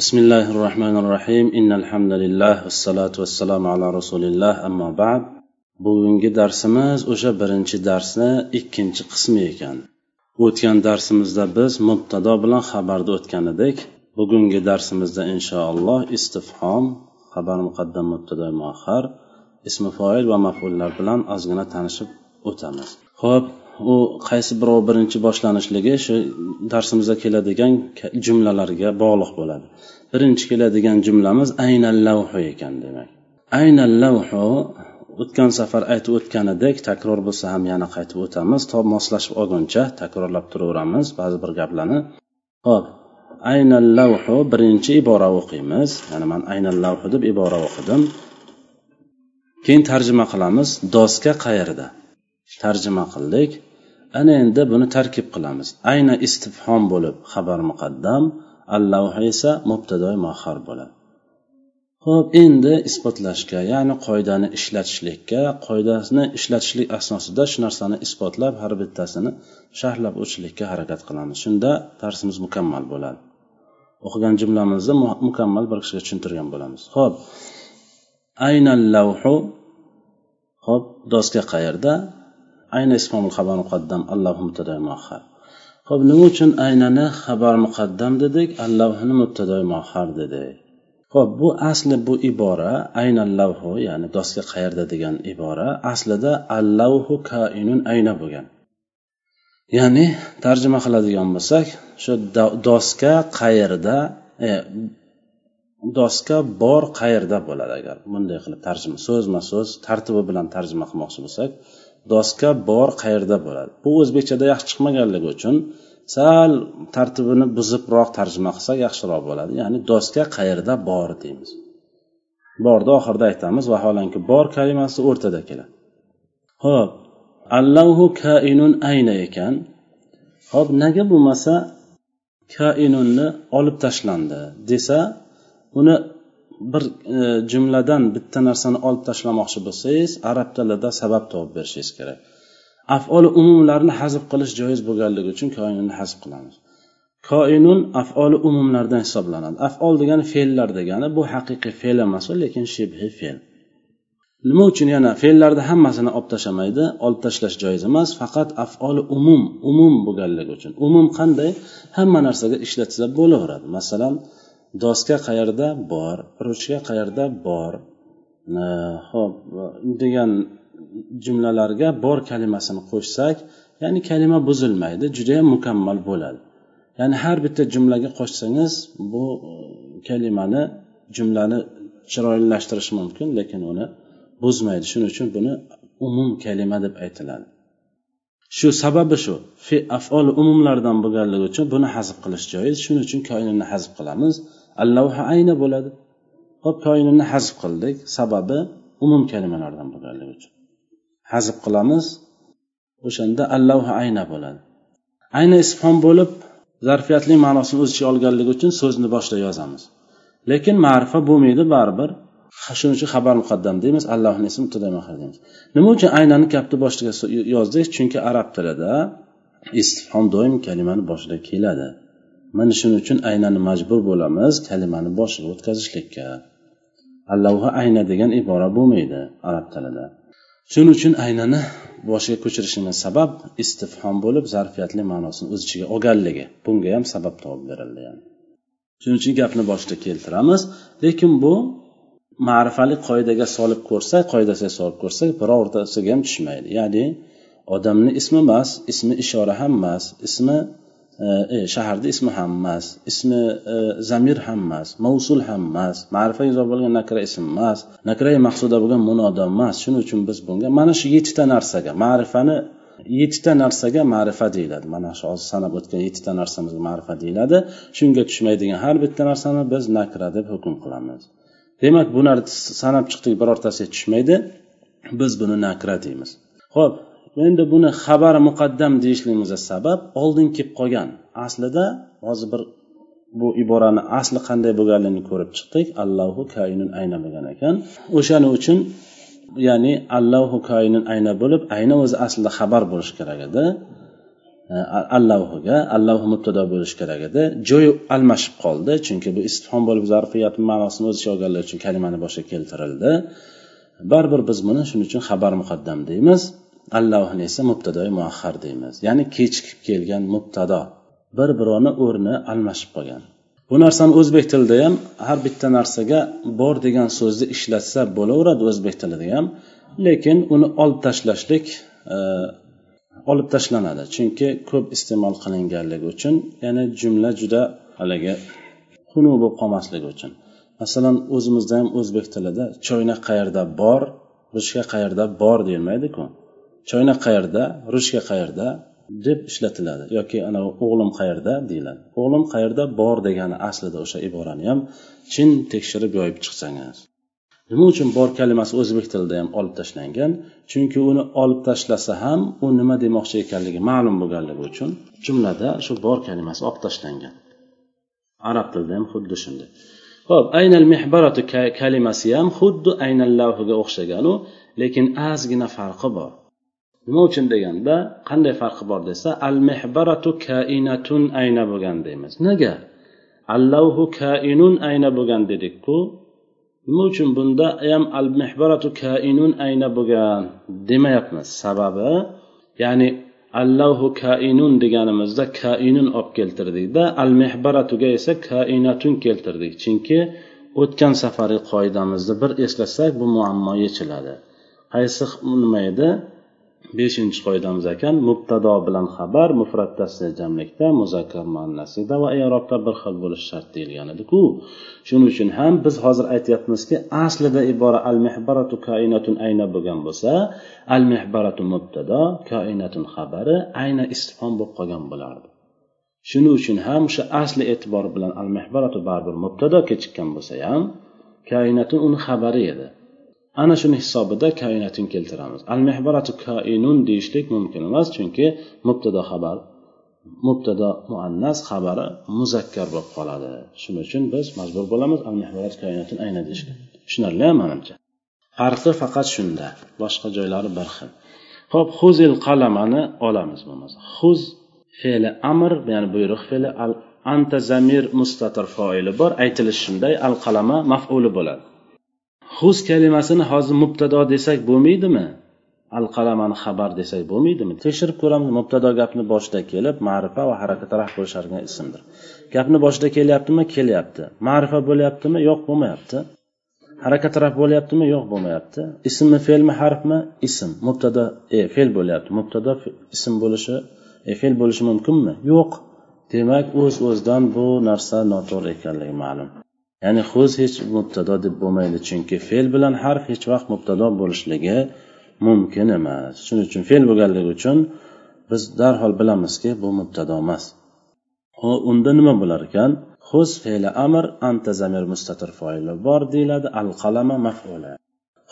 بسم الله الرحمن الرحيم إن الحمد لله والصلاة والسلام على رسول الله أما بعد bugungi darsimiz o'sha birinchi darsni ikkinchi qismi ekan o'tgan darsimizda biz mubtado bilan xabarda o'tgan edik bugungi darsimizda inshaalloh istifhom xabar muqaddam mubtado muahhar ismi foil va mafullar bilan ozgina tanishib o'tamiz ho'p u qaysi birov birinchi boshlanishligi shu darsimizda keladigan jumlalarga bog'liq bo'ladi. Birinchi keladigan jumlamiz aynal lavhu ekan demak. Aynal lavhu o'tgan safar aytib o'tganidek takror bo'lsa ham yana qaytib o'tamiz. To moslashib olguncha takrorlab turaveramiz ba'zi bir gaplarni. Ho'p aynal lavhu birinchi ibora o'qiymiz. Ya'ni man aynal lavhu deb ibora o'qidim. Keyin tarjima qilamiz. Doska qayerda? Tarjima qildik. Ana endi buni tarkib qilamiz. Ayna istifhom bo'lib xabar muqaddam allavha esa mubtadoy mohar bo'ladi. Ho'p endi isbotlashga ya'ni qoidani ishlatishlikka qoidasini ishlatishlik asnosida shu narsani isbotlab har bittasini sharhlab o'tishlikka harakat qilamiz. Shunda darsimiz mukammal bo'ladi. O'qigan jumlamizni mukammal bir kishiga tushuntirgan bo'lamiz. Ho'p aynan lavhu ho'p doska qayerda? Ayna ismomul xabar muqaddam allohu mubtado muahhar ho'p nima uchun aynani xabar muqaddam dedik? Allohni mubtado muahhar dedik. Ho'p bu asli bu ibora aynan lavhu ya'ni doska qayerda degan ibora aslida allavhu kainun ayna bo'lgan. Ya'ni tarjima qiladigan bo'lsak shu doska qayerda e, doska bor qayerda bo'ladi agar bunday qilib tarjima so'zma so'z tartibi bilan tarjima qilmoqchi bo'lsak doska bor qayerda bo'ladi? Bu o'zbekchada yaxshi chiqmaganligi uchun sal tartibini buzibroq tarjima qilsak yaxshiroq bo'ladi. Ya'ni doska qayerda bor deymiz. Borni oxirida aytamiz vaholanki bor kalimasi o'rtada keladi. Ho'p allahu kainun ayna ekan. Ho'p nega bo'lmasa kainunni olib tashlandi desa uni bir e, jumladan bitta narsani olib tashlamoqchi bo'lsangiz arab tilida sabab topib berishingiz kerak. Afoli umumlarni hazf qilish joiz bo'lganligi uchun koinunni hazf qilamiz. Koinun afoli umumlardan hisoblanadi. Afol degani fe'llar degani bu haqiqiy fe'l emas lekin shibhi fe'l. Nima uchun yana fe'llarni hammasini olib tashlamaydi? Olib tashlash joiz emas faqat afoli umum umum bo'lganligi uchun. Umum qanday? Hamma narsaga ishlatsa bo'laveradi. Masalan doska qayerda bor? Ruchka qayerda bor? Ho'p degan jumlalarga bor kalimasini qo'shsak ya'ni kalima buzilmaydi judayam mukammal bo'ladi. Ya'ni har bitta jumlaga qo'shsangiz bu kalimani jumlani chiroylilashtirishi mumkin lekin uni buzmaydi. Shuning uchun buni umum kalima deb aytiladi. Shu sababi shu. Afol umumlardan bo'lganligi uchun buni hazb qilish joiz. Shuning uchun koinini hazb qilamiz. Allavha ayna bo'ladi. Hop koinini hazb qildik. Sababi umum kalimalardan bo'lganligi uchun. Hazb qilamiz o'shanda allavha ayna bo'ladi. Ayna isfon bo'lib zarfiyatli ma'nosini o'z ichiga olganligi uchun so'zni boshida yozamiz. Lekin ma'rifa bo'lmaydi baribir. Shuning uchun xabar muqaddam deymiz allohni ismi deymiz. Nima uchun aynani gapni boshiga yozdik? Chunki arab tilida istifhom doim kalimani boshida keladi. Mana shuning uchun aynani majbur bo'lamiz kalimani boshiga o'tkazishlikka. Allohga ayna degan ibora bo'lmaydi arab tilida. Shuning uchun aynani boshiga ko'chirishimiz sabab istifhom bo'lib zarfiyatli ma'nosini o'z ichiga olganligi. Bunga ham sabab topib berildi yani. shuning uchun gapni boshida keltiramiz. Lekin bu ma'rifali qoidaga solib ko'rsak qoidasiga solib ko'rsak birortasiga ham tushmaydi. Ya'ni odamni ismi emas ismi ishora ham emas ismi e, e shaharni ismi ham emas ismi e, zamir ham emas mavsul ham emas ma'rifa izo bo'lgan nakra ism emas nakrai maqsuda bo'lgan munodo emas. Shuning uchun biz bunga mana shu yettita narsaga ma'rifani yettita narsaga ma'rifa deyiladi. Mana shu hozir sanab o'tgan yettita narsamizga ma'rifa deyiladi. Shunga tushmaydigan har bitta narsani biz nakra deb hukm qilamiz. Demak bularni sanab chiqdik birortasiga tushmaydi. Biz buni nakra deymiz. Ho'p endi buni xabar muqaddam deyishligimizga sabab oldin kelib qolgan. Aslida hozir bir bu iborani asli qanday bo'lganligini ko'rib chiqdik. Allohu kainun ayna bo'lgan ekan. O'shaning uchun ya'ni allohu koinun ayna bo'lib ayna o'zi aslida xabar bo'lishi kerak edi. Allohuga allohu mubtado bo'lishi kerak edi. Joy almashib qoldi chunki bu istifhom bo'lib zarfiyat ma'nosini o'z ichiga olganligi uchun kalimani boshiga keltirildi. Baribir biz buni shuning uchun xabar muqaddam deymiz. Allohni esa mubtadoi muahhar deymiz. Ya'ni kechikib kelgan mubtado. Bir birovni o'rni almashib qolgan. Bu narsani o'zbek tilida ham har bitta narsaga bor degan so'zni ishlatsa bo'laveradi o'zbek tilida ham. Lekin uni olib tashlashlik e, olib tashlanadi. Chunki ko'p iste'mol qilinganligi uchun ya'ni jumla juda haligi xunuk bo'lib qolmasligi uchun. Masalan o'zimizda ham o'zbek tilida choynak qayerda bor ruchka qayerda bor deyilmaydiku. Choynak qayerda ruchka qayerda deb ishlatiladi. Yoki anavi o'g'lim qayerda deyiladi. O'g'lim qayerda bor degani aslida o'sha iborani ham chin tekshirib yoyib chiqsangiz. Nima uchun bor kalimasi o'zbek tilida ham olib tashlangan? Chunki uni olib tashlasa ham u nima demoqchi ekanligi ma'lum bo'lganligi uchun jumlada shu bor kalimasi olib tashlangan. Arab tilida ham xuddi shunday. Ho'p aynal mehbaratu kalimasi ham xuddi aynal lavhiga o'xshaganu lekin ozgina farqi bor. Nima uchun deganda qanday farqi bor desa al mehbaratu kainatun ayna bo'lgan deymiz. Nega? Allavhu kainun ayna bo'lgan dedikku nima uchun bunda ham al mehbaratu kainun ayna bo'lgan demayapmiz? Sababi ya'ni allohu kainun deganimizda kainun olib keltirdikda al mehbaratuga esa kainatun keltirdik. Chunki o'tgan safargi qoidamizni bir eslasak bu muammo yechiladi. Qaysi nima edi beshinchi qoidamiz ekan mubtado bilan xabar mufrat jamlikda muzakkar muannasida va erobda bir xil bo'lishi shart deyilgan ediku. Shuning uchun ham biz hozir aytyapmizki aslida ibora al mehbaratu koinatun ayna bo'lgan bo'lsa al mehbaratu mubtado koinatun xabari ayna istifhom bo'lib qolgan bo'lardi. Shuning uchun ham o'sha asli e'tibor bilan al mehbaratu baribir mubtado kechikkan bo'lsa ham koinatun uni xabari edi. Ana shuni hisobida koinatni keltiramiz. Al mehbaratu koinun deyishlik mumkin emas chunki mubtado xabar mubtado muannas xabari muzakkar bo'lib qoladi. Shuning uchun biz majbur bo'lamiz al mehbarat koinatun ayna deyishga. Tushunarli manimcha? Farqi faqat shunda boshqa joylari bir xil. Ho'p huzil qalamani olamiz bo'lmasa huz fe'li amr ya'ni buyruq fe'li al anta zamir mustatir foili bor. Aytilishi shunday al qalama mafuli bo'ladi. Huz kalimasini hozir mubtado desak bo'lmaydimi? Al qalamani xabar desak bo'lmaydimi? Tekshirib ko'ramiz mubtado gapni boshida kelib ma'rifa va harakatga raf bo'lishargan ismdir. Gapni boshida kelyaptimi? Kelyapti. Ma'rifa bo'lyaptimi? Yo'q bo'lmayapti. Harakat raf bo'lyaptimi? Yo'q bo'lmayapti. Ismmi fe'lmi harfmi? Ism. Mubtado e fe'l bo'lyapti. Mubtado ism bo'lishi e, fe'l bo'lishi mumkinmi? Yo'q. Demak o'z o'zidan bu narsa noto'g'ri ekanligi ma'lum. Ya'ni huz hech mubtado deb bo'lmaydi chunki fe'l bilan harf hech vaqt mubtado bo'lishligi mumkin emas. Shuning uchun fe'l bo'lganligi uchun biz darhol bilamizki bu mubtado emas. Unda nima bo'lar ekan? Huz fe'li amr anta zamir mustatir foili bor deyiladi al qalama mafula.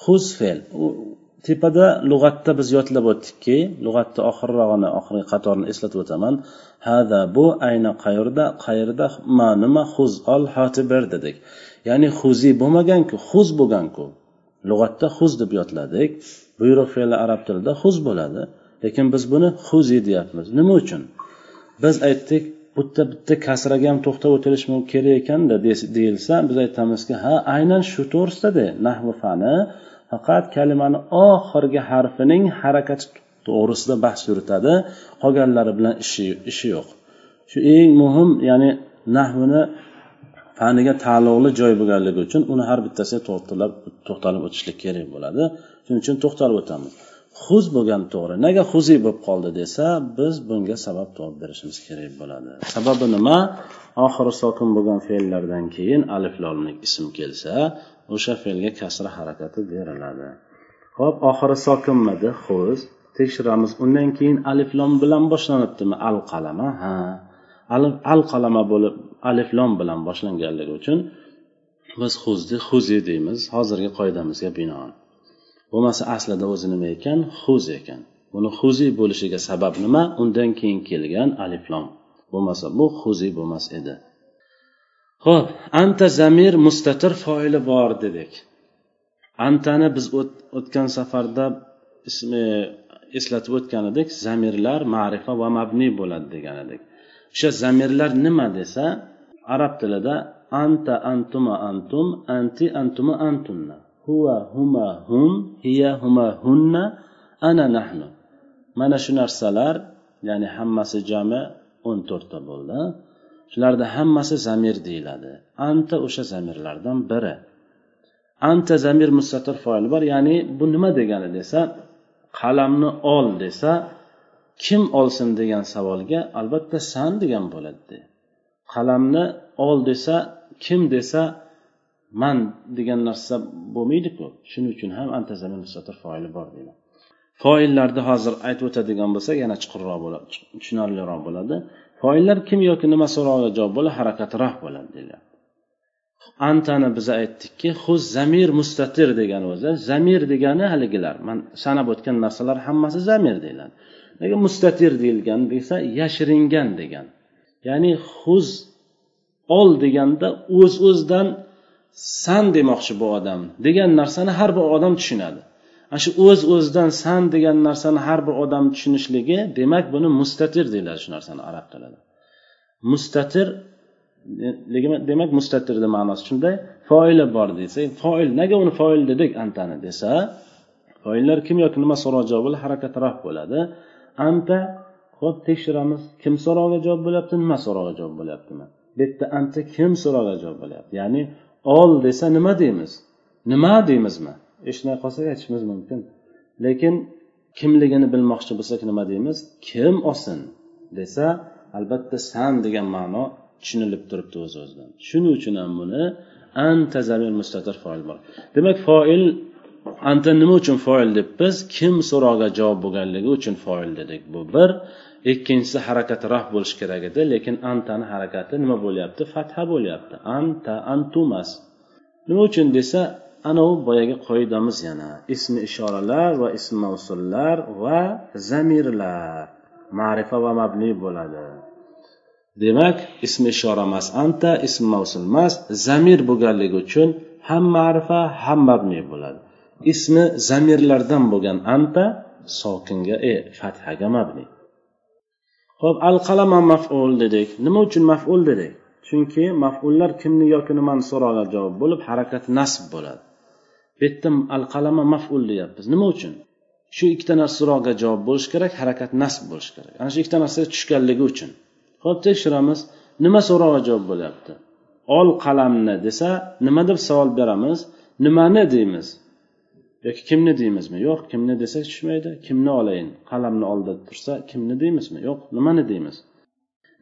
Huz fe'l tepada lug'atda biz yodlab o'tdikki lug'atni oxirrog'ini oxirgi qatorni eslatib o'taman. Hada bu ayni qayerda qayerda ma nima huz ol hoti ber dedik. Ya'ni huzi bo'lmaganku huz bo'lganku. Lug'atda huz deb yodladik. Buyruq fe'li arab tilida huz bo'ladi. Lekin biz buni huzi deyapmiz. Nima uchun? Biz aytdik bitta bitta kasraga ham to'xtab o'tilish kerak ekanda deyilsa biz aytamizki ha aynan shu to'g'risida nahvi fani faqat kalimani oxirgi harfining harakati to'g'risida bahs yuritadi. Qolganlari bilan ishi ishi yo'q. Shu eng muhim ya'ni nahvini faniga taalluqli joy bo'lganligi uchun uni har bittasiga to'xtalib to'xtalib o'tishlik kerak bo'ladi. Shuning uchun to'xtalib o'tamiz. Huz bo'lgan to'g'ri. Nega huziy bo'lib qoldi desa biz bunga sabab topib berishimiz kerak bo'ladi. Sababi nima? Oxiri sokin bo'lgan fe'llardan keyin alif lomlik ism kelsa o'sha fe'lga kasra harakati beriladi. Ho'p oxiri sokinmidi xo'sh tekshiramiz. Undan keyin aliflom bilan boshlanibdimi? Al qalama ha. Al qalama bo'lib aliflom bilan boshlanganligi uchun biz huzni huzi deymiz. Hozirgi qoidamizga binoan. Bo'lmasa aslida o'zi nima ekan? Huz ekan. Buni huzi bo'lishiga sabab nima? Undan keyin kelgan aliflom. Bo'lmasa bu huzi bo'lmas edi. Ho'p anta zamir mustatir foili bor dedik. Antani biz o'tgan safarda ismi eslatib o'tgan edik zamirlar ma'rifa va mabni bo'ladi degan edik. O'sha zamirlar nima desa arab tilida anta antuma antum anti antuma antunna. Huva huma hum hiya huma hunna ana nahnu. Mana shu narsalar ya'ni hammasi jami o'n to'rtta bo'ldi. Shularni hammasi zamir deyiladi. Anta o'sha zamirlardan biri. Anta zamir mustatir foil bor ya'ni bu nima degani desa qalamni ol desa kim olsin degan savolga albatta san degan bo'ladi. Qalamni ol desa kim desa man degan narsa bo'lmaydiku. Shuning uchun ham anta zamir mustatir foili bor deyiladi. Foillarni hozir aytib o'tadigan bo'lsak yana chuqurroq bo'ladi tushunarliroq bo'ladi. Foillar kim yoki nima so'rog'iga javob bo'ladi harakatroq bo'ladi deyilyapti antani biz aytdikki huz zamir mustatir degani o'zi. Zamir degani haligilar. Man sanab o'tgan narsalar hammasi zamir deyiladi. Nega mustatir deyilgan desa yashiringan degan. Ya'ni huz ol deganda o'z o'zidan san demoqchi bu odam degan narsani har bir odam tushunadi. Ana shu o'z o'zidan san degan narsani har bir odam tushunishligi demak buni mustatir deyiladi shu narsani arab tilida. Mustatir demak mustatirni ma'nosi shunday. Foili bor desa foil nega uni foil dedik antani desa foillar kim yoki nima so'roq javob bo'ladi? Harakatroq bo'ladi. Anta ho'p tekshiramiz. Kim so'rog'iga javob bo'lyapti? Nima so'rog'iga javob bo'lyaptimi bu yerda anta kim so'rog'iga javob bo'lyapti? Ya'ni ol desa nima deymiz? Nima deymizmi? Eshitmay qolsak aytishimiz mumkin. Lekin kimligini bilmoqchi bo'lsak nima deymiz? Kim olsin desa albatta san degan ma'no tushunilib turibdi o'z o'zidan shuning uchun ham buni anta zamir mustatir foil bor. Demak foil anta nima uchun foil deb biz kim so'roqqa javob bo'lganligi uchun foil dedik. Bu bir. Ikkinchisi harakatroq bo'lishi kerak edi lekin antani harakati nima bo'lyapti? Fatha bo'lyapti. Anta antumas. Nima uchun desa anavi boyagi qoidamiz yana. Ismi ishoralar va ism mavsullar va zamirlar. Ma'rifa va mabni bo'ladi. Demak ismi ishora emas anta ism mavsul emas zamir bo'lganligi uchun ham ma'rifa ham mabni bo'ladi. Ismi zamirlardan bo'lgan anta sokinga e fathaga mabni. Ho'p al qalama maful dedik. Nima uchun maful dedik? Chunki mafullar kimni yoki nimani so'ralar javob bo'lib harakat nasb bo'ladi. Bu yerda al qalama maful deyapmiz. Nima uchun? Shu ikkita narsa so'roqqa javob bo'lishi kerak harakat nasb bo'lishi kerak. Ana shu ikkita narsa tushganligi uchun. Ho'p tekshiramiz. Nima so'roqqa javob bo'lyapti? Ol qalamni desa nima deb savol beramiz? Nimani deymiz? Yoki kimni deymizmi? Yo'q kimni desak tushmaydi. Kimni olayin? Qalamni oldida tursa kimni deymizmi? Yo'q nimani deymiz?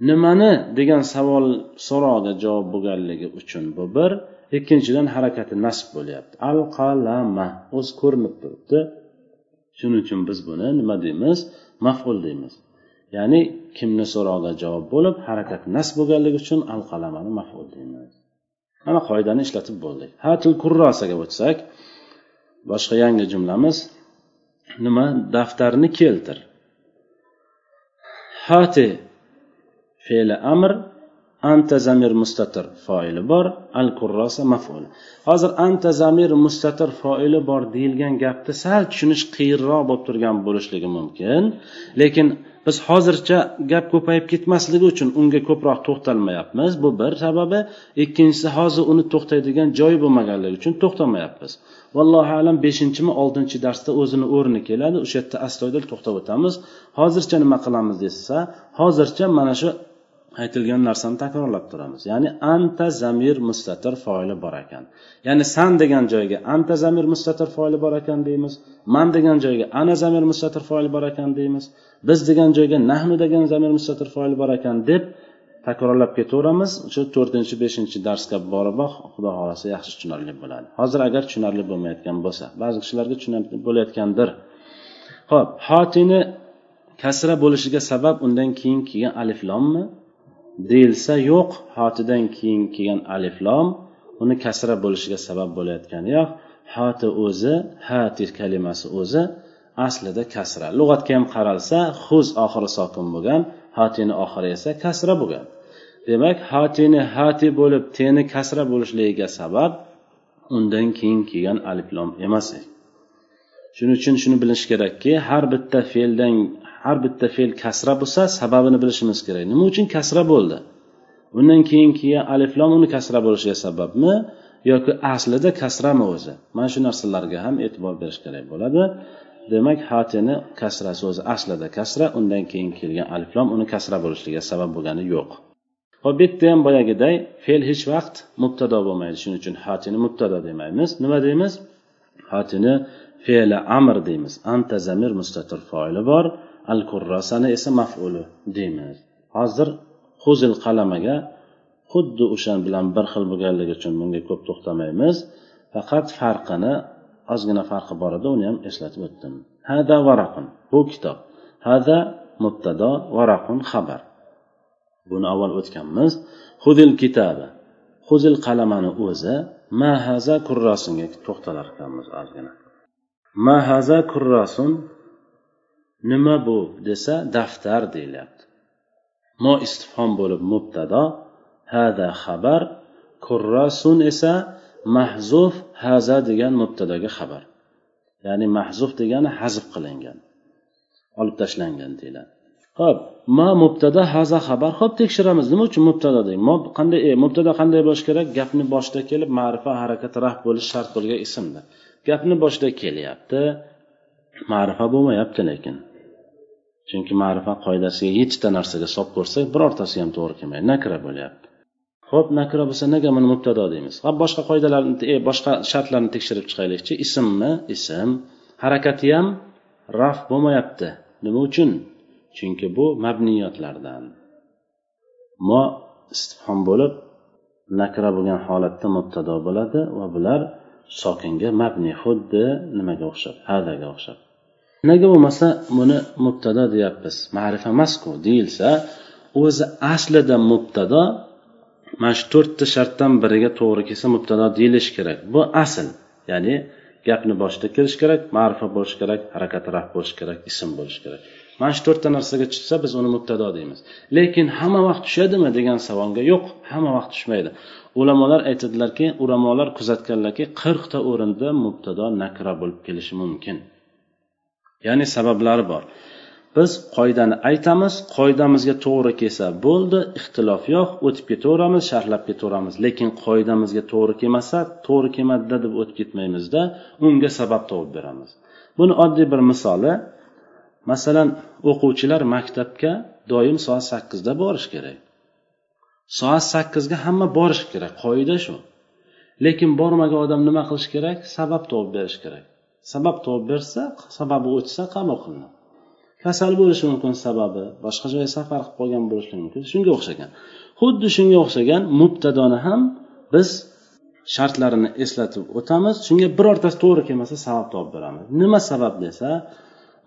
Nimani degan savol so'roqda javob bo'lganligi uchun bu bir. Ikkinchidan harakati nasb bo'lyapti. Al qalama o'zi ko'rinib turibdi. Shuning uchun biz buni nima deymiz? Maful deymiz. Ya'ni kimni so'roqda javob bo'lib harakat nasb bo'lganligi uchun al qalamani maful deymiz. Mana qoidani ishlatib bo'ldik. Hatil kurrosaga o'tsak boshqa yangi jumlamiz. Nima? Daftarni keltir. Hati fe'li amr anta zamir mustatir foili bor al kurrosa maful. Hozir anta zamir mustatir foili bor deyilgan gapni sal tushunish qiyinroq bo'lib turgan bo'lishligi mumkin. Lekin biz hozircha gap ko'payib ketmasligi uchun unga ko'proq to'xtalmayapmiz. Bu bir sababi. Ikkinchisi hozir uni to'xtaydigan joyi bo'lmaganligi uchun to'xtamayapmiz. Vallohu alam beshinchimi oltinchi darsda o'zini o'rni keladi. O'sha yerda astoydil to'xtab o'tamiz. Hozircha nima qilamiz desa hozircha mana shu aytilgan narsani takrorlab turamiz. Ya'ni anta zamir mustatir foili bor ekan. Ya'ni san degan joyga anta zamir mustatir foili bor ekan deymiz. Man degan joyga ana zamir mustatir foili bor ekan deymiz. Biz degan joyga nahnu degan zamir mustatir foili bor ekan deb takrorlab ketaveramiz. O'sha to'rtinchi beshinchi darsga boriboq xudo xohlasa yaxshi tushunarli bo'ladi. Hozir agar tushunarli bo'lmayotgan bo'lsa ba'zi kishilarga tushunarli bo'layotgandir. Ho'p hotini kasra bo'lishiga sabab undan keyin kelgan aliflommi? Deyilsa yo'q hotidan keyin kelgan aliflom uni kasra bo'lishiga sabab bo'layotgani yo'q. Hoti o'zi hati kalimasi o'zi aslida kasra. Lug'atga ham qaralsa huz oxiri sokin bo'lgan hatini oxiri esa kasra bo'lgan. Demak hatini hati bo'lib teni kasra bo'lishligiga sabab undan keyin kelgan aliflom emas. Shuning uchun shuni bilish kerakki har bitta fe'ldan har bitta fe'l kasra bo'lsa sababini bilishimiz kerak. Nima uchun kasra bo'ldi? Undan keyin keyin aliflom uni kasra bo'lishiga sababmi? Yoki aslida kasrami o'zi? Mana shu narsalarga ham e'tibor berish kerak bo'ladi. Demak hatini kasrasi o'zi aslida kasra undan keyin kelgan aliflom uni kasra bo'lishligiga sabab bo'lgani yo'q. Hop bu yerda ham boyagiday fe'l hech vaqt mubtado bo'lmaydi. Shuning uchun hatini mubtado demaymiz. Nima deymiz? Hatini fe'li amr deymiz. Anta zamir mustatir foili bor. Al kurrasani esa mafuli deymiz. Hozir huzil qalamaga xuddi o'sha bilan bir xil bo'lganligi uchun bunga ko'p to'xtamaymiz. Faqat farqini ozgina farqi bor edi uni ham eslatib o'tdim. Hada varaqun bu kitob. Hada mubtado varaqun xabar. Buni avval o'tganmiz. Hudil kitabi huzil qalamani o'zi ma haza kurrasinga to'xtalar ekanmiz ozgina. Mahaza kurrasun nima bu desa daftar deyilyapti mo istifhom bo'lib mubtado hada xabar kurrasun esa mahzuf haza degan mubtadoga xabar. Ya'ni mahzuf degani hazf qilingan olib tashlangan deyiladi. Ho'p ma mubtada haza xabar ho'p tekshiramiz. Nima uchun mubtado deng? Qanday e, mubtada qanday bo'lishi kerak? Gapni boshida kelib ma'rifa harakat raf bo'lishi shart bo'lgan ismda. Gapni boshida kelyapti. Ma'rifa bo'lmayapti lekin. Chunki ma'rifa qoidasiga yettita narsaga solib ko'rsak birortasi ham to'g'ri kelmaydi nakra bo'lyapti. Ho'p nakra bo'lsa nega buni mubtado deymiz? Ha boshqa qoidalarni e, boshqa shartlarni tekshirib chiqaylikchi. Ismmi? Ism. Harakati ham raf bo'lmayapti. Nima uchun? Chunki bu mabniyotlardan. Mo istifhom bo'lib nakra bo'lgan holatda mubtado bo'ladi va bular sokinga mabni xuddi nimaga o'xshab hadaga o'xshab. Nega bo'lmasa buni mubtado deyapmiz. Ma'rifa emasku deyilsa o'zi aslida mubtado mana shu to'rtta shartdan biriga to'g'ri kelsa mubtado deyilishi kerak. Bu asl ya'ni gapni boshida kirish kerak ma'rifa bo'lishi kerak harakati raf bo'lishi kerak ism bo'lishi kerak. Mana shu to'rtta narsaga tushsa biz uni mubtado deymiz. Lekin hamma vaqt tushadimi degan savolga yo'q hamma vaqt tushmaydi. Ulamolar aytadilarki ulamolar kuzatganlarki qirqta o'rinda mubtado nakra bo'lib kelishi mumkin. Ya'ni sabablari bor. Biz qoidani aytamiz qoidamizga to'g'ri kelsa bo'ldi ixtilof yo'q o'tib ketaveramiz sharhlab ketaveramiz. Lekin qoidamizga to'g'ri kelmasa to'g'ri kelmadida deb o'tib ketmaymizda unga sabab topib beramiz. Buni oddiy bir misoli masalan o'quvchilar maktabga doim soat sakkizda borishi kerak. Soat sakkizga hamma borishi kerak qoida shu. Lekin bormagan odam nima qilish kerak? Sabab topib berish kerak. Sabab topib bersa sababi o'tsa qabul qilinadi. Kasal bo'lishi mumkin sababi boshqa joyga safar qilib qolgan bo'lishi mumkin. Shunga o'xshagan. Xuddi shunga o'xshagan mubtadoni ham biz shartlarini eslatib o'tamiz. Shunga birortasi to'g'ri kelmasa sabab topib beramiz nima sabab desa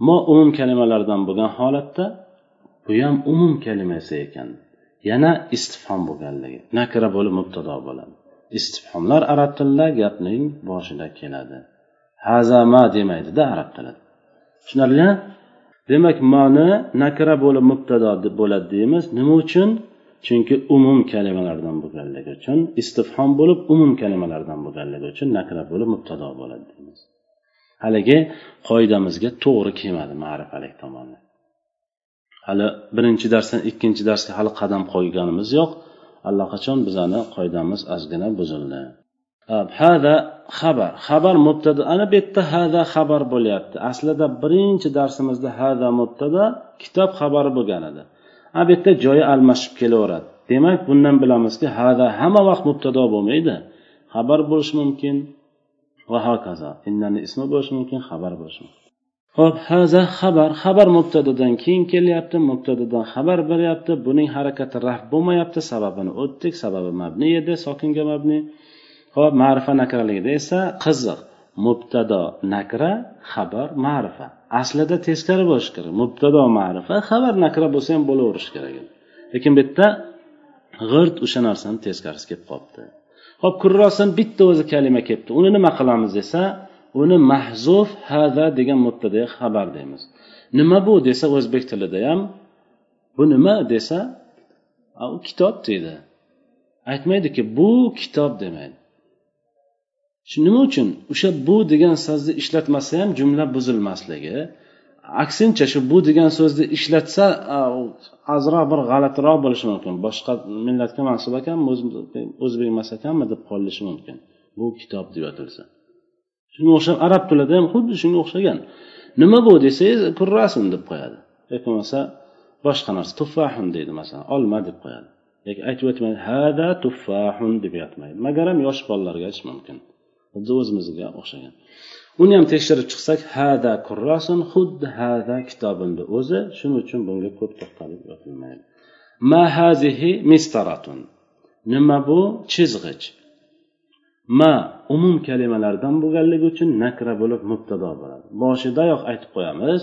mo umum kalimalardan bo'lgan holatda bu ham umum kalimasi ekan. Yana istifhom bo'lganligi nakra bo'lib mubtado bo'ladi. Istifhomlar arab tilida gapning boshida keladi. Hazama demaydida arab tilida. Tushunarlimi demak moni nakra bo'lib mubtado deb bo'ladi deymiz. Nima uchun? Chunki umum kalimalardan bo'lganligi uchun istifhom bo'lib umum kalimalardan bo'lganligi uchun nakra bo'lib mubtado bo'ladi deymiz. Haligi qoidamizga to'g'ri kelmadi ma'rifalik tomoni. Hali birinchi darsdan ikkinchi darsga hali qadam qo'yganimiz yo'q. Allaqachon bizani qoidamiz ozgina buzildi. Hada xabar. Xabar mubtada. Ana bu yerda hada xabar bo'lyapti. Aslida birinchi darsimizda hada mubtada kitob xabari bo'lgan edi. Ana bu yerda joyi almashib kelaveradi. Demak bundan bilamizki hada hamma vaqt mubtado bo'lmaydi. Xabar bo'lishi mumkin. Va hokazo innani ismi bo'lishi mumkin xabar bo'lishi mumkin. Ho'p haza xabar xabar mubtadadan keyin kelyapti mubtadadan xabar beryapti buning harakati raf bo'lmayapti sababini o'tdik sababi mabni edi sokinga mabni. Ho'p ma'rifa nakraligida esa qiziq mubtado nakra xabar ma'rifa. Aslida teskari bo'lishi kerak mubtado ma'rifa xabar nakra bo'lsa ham bo'laverishi kerak. Edi lekin bu yerda g'irt o'sha narsani teskarisi kelib qolibdi. Ho'p kurrosdan bitta o'zi kalima kelibdi. Uni nima qilamiz desa uni mahzuf hada degan mubtada xabar deymiz. Nima bu desa o'zbek tilida ham bu nima desa u kitob deydi. Aytmaydiki bu kitob demaydi. Nima uchun o'sha bu degan so'zni ishlatmasa ham jumla buzilmasligi aksincha shu bu degan so'zni ishlatsa ozroq bir g'alatiroq bo'lishi mumkin. Boshqa millatga mansub ekanmi o'zbek emas ekanmi deb qolishi mumkin bu kitob deb yotilsa. Shunga o'xshab arab tilida ham xuddi shunga o'xshagan. Nima bu desangiz kurrasin deb qo'yadi. Yoki bo'lmasa boshqa narsa tuffahun deydi masalan olma deb qo'yadi. Yoki aytib o'tmaydi hada tuffahun deb yotmaydi. Magaram yosh bolalarga aytish mumkin. Xuddi o'zimizga o'xshagan. Uni ham tekshirib chiqsak hada kurrasun xuddi hada kitobimni o'zi shuning uchun bunga ko'p to'xtalib o'tilmaydi ma hazihi mistaratun nima bu? Chizg'ich. Ma umum kalimalardan bo'lganligi uchun nakra bo'lib mubtado bo'ladi. Boshidayoq aytib qo'yamiz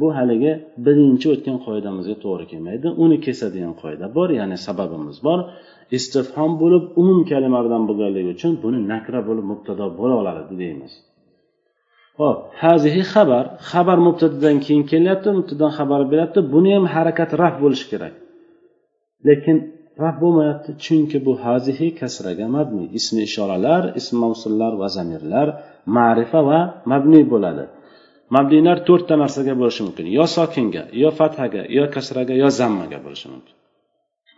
bu haligi birinchi o'tgan qoidamizga to'g'ri kelmaydi. Uni kesadigan qoida bor ya'ni sababimiz bor. Istifhom bo'lib umum kalimalardan bo'lganligi uchun buni nakra bo'lib mubtado bo'la oladi deymiz. Ho'p hazihi xabar xabar mubtadadan keyin kelyapti mubtadan xabar beryapti. Buni ham harakat raf bo'lishi kerak. Lekin raf bo'lmayapti chunki bu hazihi kasraga mabni. Ismi ishoralar ism mavsullar va zamirlar ma'rifa va mabni bo'ladi. Mabniylar to'rtta narsaga bo'lishi mumkin. Yo sokinga yo fathaga yo kasraga yo zammaga bo'lishi mumkin.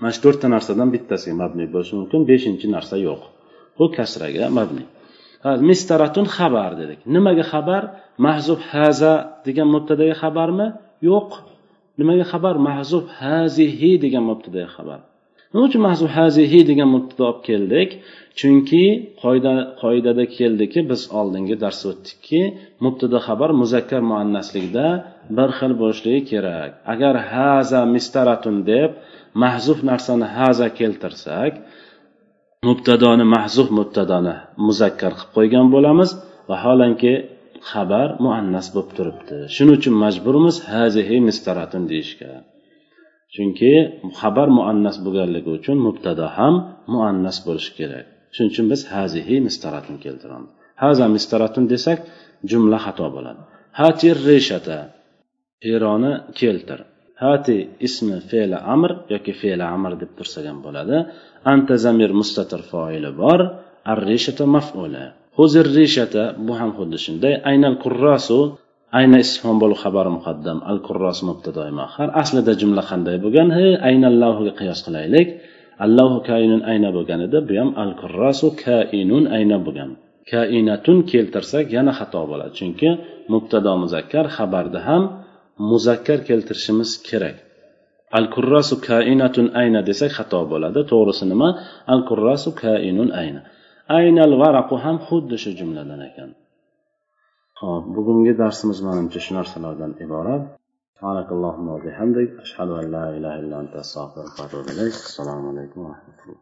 Mana shu to'rtta narsadan bittasiga mabni bo'lishi mumkin beshinchi narsa yo'q. Bu kasraga mabni. Mistaratun xabar dedik. Nimaga xabar? Mahzub haza degan mubtadaga xabarmi? Yo'q. Nimaga xabar? Mahzub hazihi degan mubtadaga xabar. Nima uchun mahzub hazihi degan mubtado olib keldik? Chunki qoida qoidada keldiki biz oldingi darsda o'tdikki mubtada xabar muzakkar muannaslikda bir xil bo'lishligi kerak. Agar haza mistaratun deb mahzuf narsani haza keltirsak mubtadoni mahzuf mubtadoni muzakkar qilib qo'ygan bo'lamiz. Vaholanki xabar muannas bo'lib turibdi. Shuning uchun majburmiz hazihi mistaratun deyishga. Chunki xabar muannas bo'lganligi uchun mubtado ham muannas bo'lishi kerak. Shuning uchun biz hazihi mistaratun keltiramiz. Haza mistaratun desak jumla xato bo'ladi. Hatir reshata peroni keltir. Hati ismi fe'li amr yoki fe'li amr deb tursa ham bo'ladi. Anta zamir mustatir foili bor. Ar rishata maf'uli huzir rishata bu ham xuddi shunday. Aynal kurrasu ayna istifhom bo'lib xabar muqaddam al kurros mubtado mahar aslida jumla qanday bo'lgan? He aynallohuga qiyos qilaylik. Allohu kainun ayna bo'lgan edi. Bu ham al kurrasu kainun ayna bo'lgan. Kainatun keltirsak yana xato bo'ladi. Chunki mubtado muzakkar xabarda ham muzakkar keltirishimiz kerak al kurrasu kainatun ayna desak xato bo'ladi to'g'risi nima al kurrasu kainun ayna aynal varaqu ham xuddi shu jumladan ekan hop bugungi darsimiz manimcha shu narsalardan iborat سبحانك اللهم وبحمدك أشهد أن لا إله إلا أنت أستغفرك وأتوب إليك السلام عليكم ورحمة الله